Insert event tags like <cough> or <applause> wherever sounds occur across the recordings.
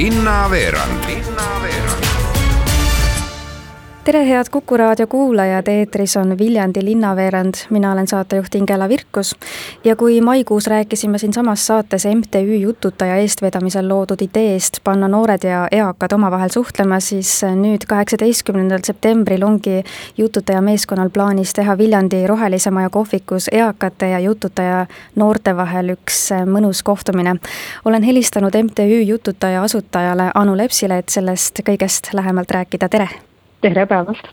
linnaveerand Linnaveerand tere, head Kuku raadio kuulajad, eetris on Viljandi linnaveerand, mina olen saatejuht Ingela Virkus. ja kui maikuus rääkisime siinsamas saates MTÜ Jututaja eestvedamisel loodud ideest panna noored ja eakad omavahel suhtlema, siis nüüd, kaheksateistkümnendal septembril ongi Jututaja meeskonnal plaanis teha Viljandi Rohelise Maja kohvikus eakate ja jututaja noorte vahel üks mõnus kohtumine. olen helistanud MTÜ Jututaja asutajale Anu Lepsile, et sellest kõigest lähemalt rääkida, tere tere päevast!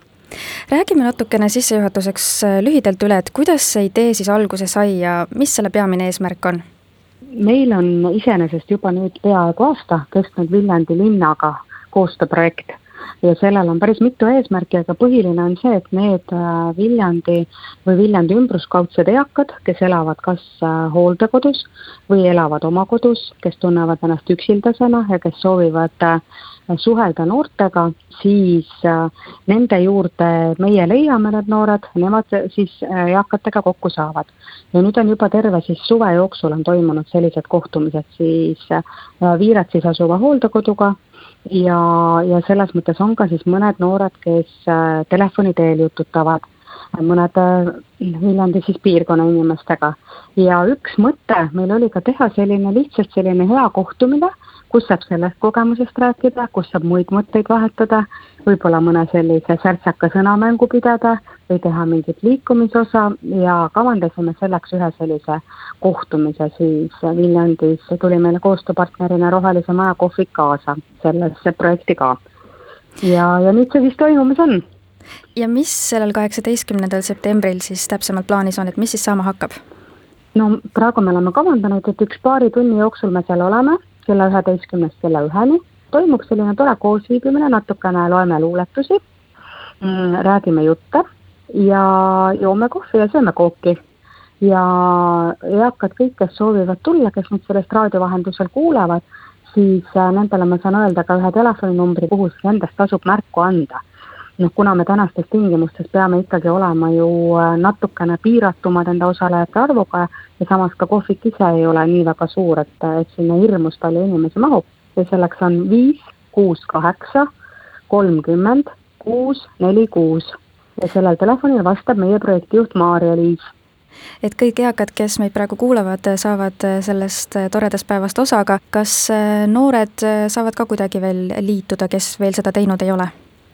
räägime natukene sissejuhatuseks äh, lühidalt üle, et kuidas see idee siis alguse sai ja mis selle peamine eesmärk on? meil on iseenesest juba nüüd peaaegu aasta kestnud Viljandi linnaga koostööprojekt ja sellel on päris mitu eesmärki, aga põhiline on see, et need äh, Viljandi või Viljandi ümbruskaudsed eakad, kes elavad kas äh, hooldekodus või elavad oma kodus, kes tunnevad ennast üksildasena ja kes soovivad suhelda noortega, siis äh, nende juurde meie leiame need noored, nemad siis äh, eakatega kokku saavad. ja nüüd on juba terve siis suve jooksul on toimunud sellised kohtumised siis äh, Viiratsis asuva hooldekoduga ja, ja selles mõttes on ka siis mõned noored, kes telefoni teel jututavad mõned Viljandi siis piirkonna inimestega. ja üks mõte meil oli ka teha selline lihtsalt selline hea kohtumine kus saab sellest kogemusest rääkida, kus saab muid mõtteid vahetada, võib-olla mõne sellise särtsaka sõnamängu pidada või teha mingit liikumisosa ja kavandasime selleks ühe sellise kohtumise siis Viljandis, tuli meile koostööpartnerina Rohelise Maja kohvik kaasa sellesse projekti ka. ja, ja nüüd see siis toimumas on. ja mis sellel kaheksateistkümnendal septembril siis täpsemalt plaanis on, et mis siis saama hakkab? no praegu me oleme kavandanud, et üks paari tunni jooksul me seal oleme kella üheteistkümnest kella üheni. toimub selline tore koosviibimine, natukene loeme luuletusi, mm, räägime jutte ja joome kohvi ja sööme kooki. ja eakad kõik, kes soovivad tulla, kes nüüd sellest raadio vahendusel kuulevad, siis äh, nendele ma saan öelda ka ühe telefoninumbri, kuhu siis endast tasub märku anda noh, kuna me tänastes tingimustes peame ikkagi olema ju äh, natukene piiratumad enda osalejate arvuga ja samas ka kohvik ise ei ole nii väga suur, et, et sinna hirmus palju inimesi mahub. Ja selleks on viis, kuus, kaheksa, kolmkümmend, kuus, neli, kuus. Ja sellel telefonil vastab meie projektijuht Maarja-Liis et kõik eakad, kes meid praegu kuulavad, saavad sellest toredast päevast osa, aga kas äh, noored saavad ka kuidagi veel liituda, kes veel seda teinud ei ole?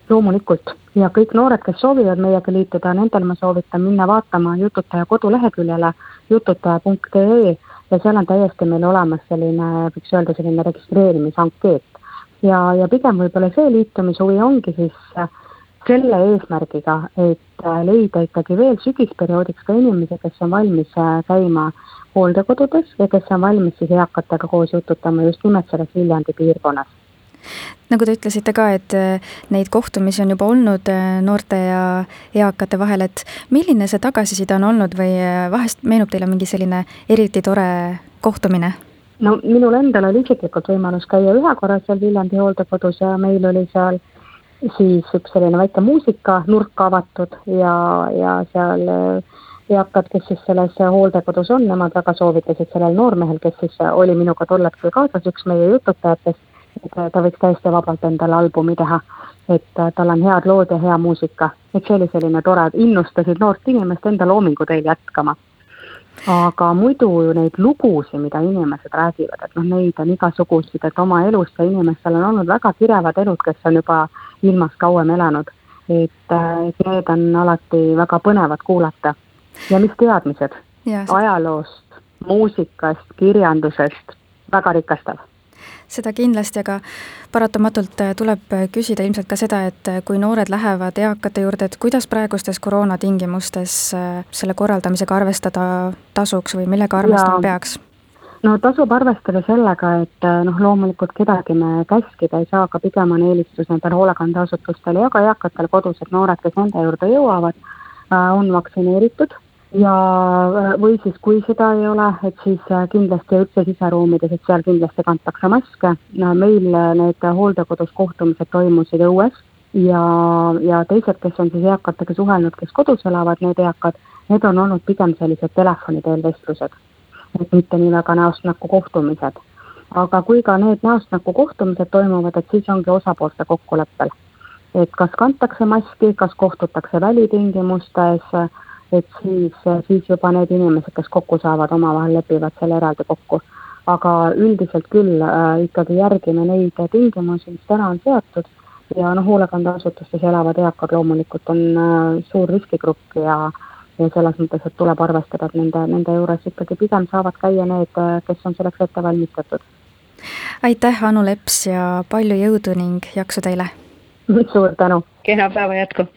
Loomulikult ja kõik noored, kes soovivad meiega liituda, nendel ma soovitan minna vaatama Jututaja koduleheküljele jututaja.ee ja seal on täiesti meil olemas selline, võiks öelda, selline registreerimisankeet. ja, ja pigem võib-olla see liitumishuvi ongi siis äh, selle eesmärgiga, et äh, leida ikkagi veel sügisperioodiks ka inimesi, kes on valmis äh, käima hooldekodudes ja kes on valmis siis eakatega koos jututama just nimelt selles Viljandi piirkonnas nagu te ütlesite ka, et äh, neid kohtumisi on juba olnud äh, noorte ja eakate vahel, et milline see tagasiside on olnud või äh, vahest meenub teile mingi selline eriti tore kohtumine? no minul endal oli isiklikult võimalus käia ühe korra seal Viljandi hooldekodus ja meil oli seal siis üks selline väike muusikanurk avatud ja, ja seal eakad, kes siis selles hooldekodus on, nemad väga soovitasid sellel noormehel, kes siis oli minuga tol hetkel kaasas, üks meie jututajatest, et ta võiks täiesti vabalt endale albumi teha. et äh, tal on head lood ja hea muusika, et see oli selline tore, innustasid noort inimest enda loominguteel jätkama. aga muidu neid lugusid, mida inimesed räägivad, et noh, neid on igasuguseid, et oma elust ja inimestel on olnud väga kirevad elud, kes on juba ilmas kauem elanud. et, äh, et need on alati väga põnevad kuulata. ja mis teadmised ajaloost, muusikast, kirjandusest, väga rikastav seda kindlasti, aga paratamatult äh, tuleb äh, küsida ilmselt ka seda, et äh, kui noored lähevad eakate juurde, et kuidas praegustes koroonatingimustes selle korraldamisega arvestada tasuks või millega arvestama ja. peaks? no tasub arvestada sellega, et noh, loomulikult kedagi me käskida ei saa, aga pigem on eelistus nendel hoolekandeasutustel ja ka eakatel kodus, et noored, kes nende juurde jõuavad, on vaktsineeritud ja, äh, või siis, kui seda ei ole, et siis äh, kindlasti üldse siseruumides, et seal kindlasti kantakse maske. meil äh, need hooldekodus kohtumised toimusid õues ja, ja teised, kes on siis eakatega suhelnud, kes kodus elavad, need eakad, need on olnud pigem sellised telefoni teel vestlused. et mitte nii väga näost näkku kohtumised. aga kui ka need näost näkku kohtumised toimuvad, et siis ongi osapoolte kokkuleppel. et kas kantakse maski, kas kohtutakse välitingimustes, et siis, siis juba need inimesed, kes kokku saavad, omavahel lepivad selle eraldi kokku. aga üldiselt küll äh, ikkagi järgime neid tingimusi, mis täna on seatud ja noh, hoolekandeasutustes elavad eakad loomulikult on äh, suur riskigrupp ja ja selles mõttes, et tuleb arvestada, et nende, nende juures ikkagi pigem saavad käia need, kes on selleks ette valmistatud aitäh, Anu Leps ja palju jõudu ning jaksu teile! <laughs> suur tänu! kena päeva jätku!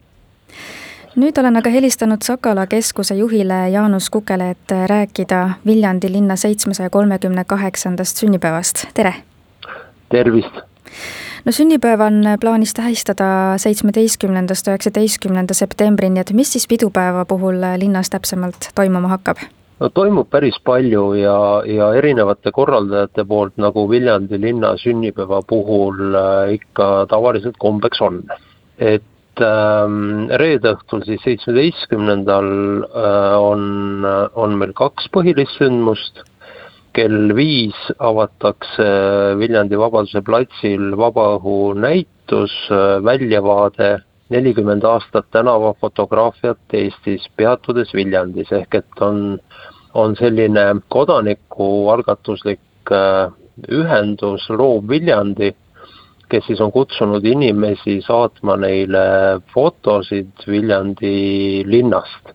Nüüd olen aga helistanud Sakala keskuse juhile Jaanus Kukele, et rääkida Viljandi linna seitsmesaja kolmekümne kaheksandast sünnipäevast, tere! tervist! no sünnipäeva on plaanis tähistada seitsmeteistkümnendast üheksateistkümnenda septembrini, et mis siis pidupäeva puhul linnas täpsemalt toimuma hakkab? no toimub päris palju ja, ja erinevate korraldajate poolt, nagu Viljandi linna sünnipäeva puhul äh, ikka tavaliselt kombeks on. et reede õhtul siis seitsmeteistkümnendal äh, on, on meil kaks põhilist sündmust, kell viis avatakse Viljandi Vabaduse platsil vabaõhunäitus äh, Väljavaade nelikümmend aastat tänavafotograafiat Eestis, peatudes Viljandis, ehk et on, on selline kodanikualgatuslik äh, ühendus Loov Viljandi, kes siis on kutsunud inimesi saatma neile fotosid Viljandi linnast.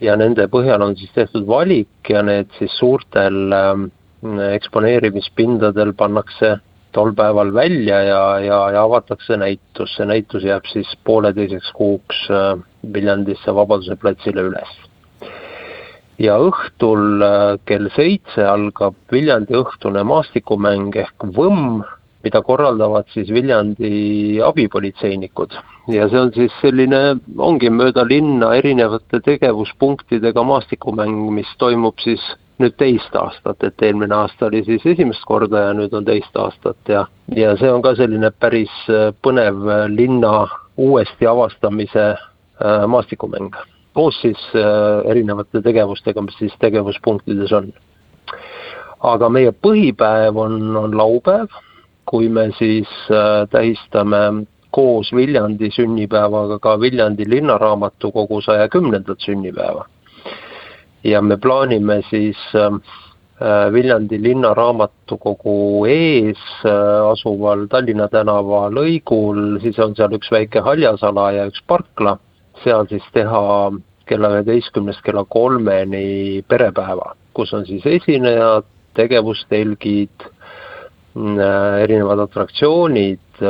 ja nende põhjal on siis tehtud valik ja need siis suurtel äh, eksponeerimispindadel pannakse tol päeval välja ja, ja, ja avatakse näitus, see näitus jääb siis pooleteiseks kuuks äh, Viljandisse Vabaduse platsile üles. ja õhtul äh, kell seitse algab Viljandi õhtune maastikumäng ehk Võmm, mida korraldavad siis Viljandi abipolitseinikud. ja see on siis selline, ongi mööda linna erinevate tegevuspunktidega maastikumäng, mis toimub siis nüüd teist aastat, et eelmine aasta oli siis esimest korda ja nüüd on teist aastat ja, ja see on ka selline päris äh, põnev äh, linna uuesti avastamise äh, maastikumäng. koos siis erinevate tegevustega, mis siis tegevuspunktides on. aga meie põhipäev on, on laupäev, kui me siis tähistame koos Viljandi sünnipäevaga ka Viljandi linnaraamatukogu saja kümnendat sünnipäeva. Ja me plaanime siis ähm, äh, Viljandi linnaraamatukogu ees äh, asuval Tallinna tänava lõigul, siis on seal üks väike haljasala ja üks parkla, seal siis teha kella üheteistkümnest kella kolmeni perepäeva, kus on siis esinejad, tegevustelgid, äh, erinevad atraktsioonid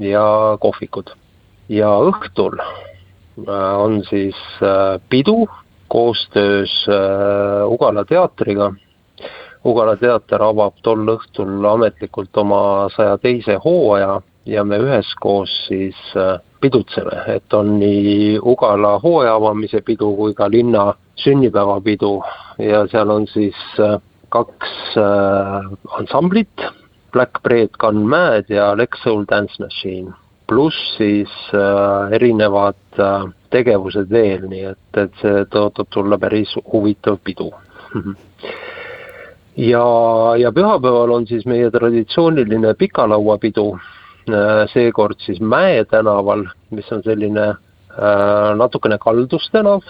ja kohvikud. ja õhtul on siis pidu koostöös äh, Ugala teatriga. Ugala teater avab tol õhtul ametlikult oma saja teise hooaja ja me üheskoos siis äh, pidutseme, et on nii Ugala hooaja avamise pidu kui ka linna sünnipäevapidu ja seal on siis äh, kaks ansamblit, Black Bread Gun Mad ja Lex Soul Dance Machine, pluss siis erinevad tegevused veel, nii et, et see tõotab tulla päris huvitav pidu. <laughs> Ja, ja pühapäeval on siis meie traditsiooniline pikalauapidu, äh, seekord siis Mäe tänaval, mis on selline äh, natukene kaldustänav.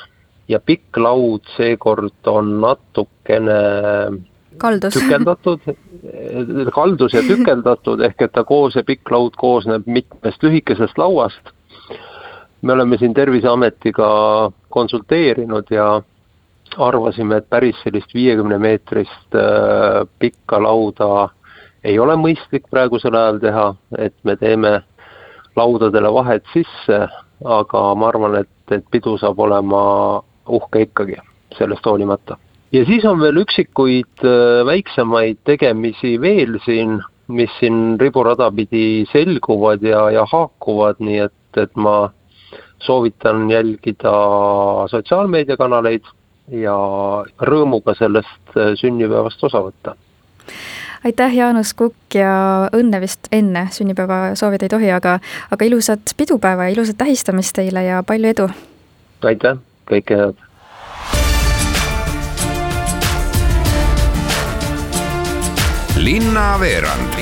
Ja pikk laud seekord on natukene kaldus. tükeldatud, kaldus ja tükeldatud, ehk et ta koos, see pikk laud koosneb mitmest lühikesest lauast me oleme siin Terviseametiga konsulteerinud ja arvasime, et päris sellist viiekümne meetrist äh, pikka lauda ei ole mõistlik praegusel ajal teha, et me teeme laudadele vahed sisse, aga ma arvan, et, et pidu saab olema uhke ikkagi, sellest hoolimata. Ja siis on veel üksikuid äh, väiksemaid tegemisi veel siin, mis siin riburada pidi selguvad ja, ja haakuvad, nii et, et ma soovitan jälgida sotsiaalmeediakanaleid ja rõõmuga sellest äh, sünnipäevast osa võtta. aitäh, Jaanus Kukk ja õnne vist enne sünnipäeva soovida ei tohi, aga, aga ilusat pidupäeva ja ilusat tähistamist teile ja palju edu! aitäh, kõike head! Linnaveerand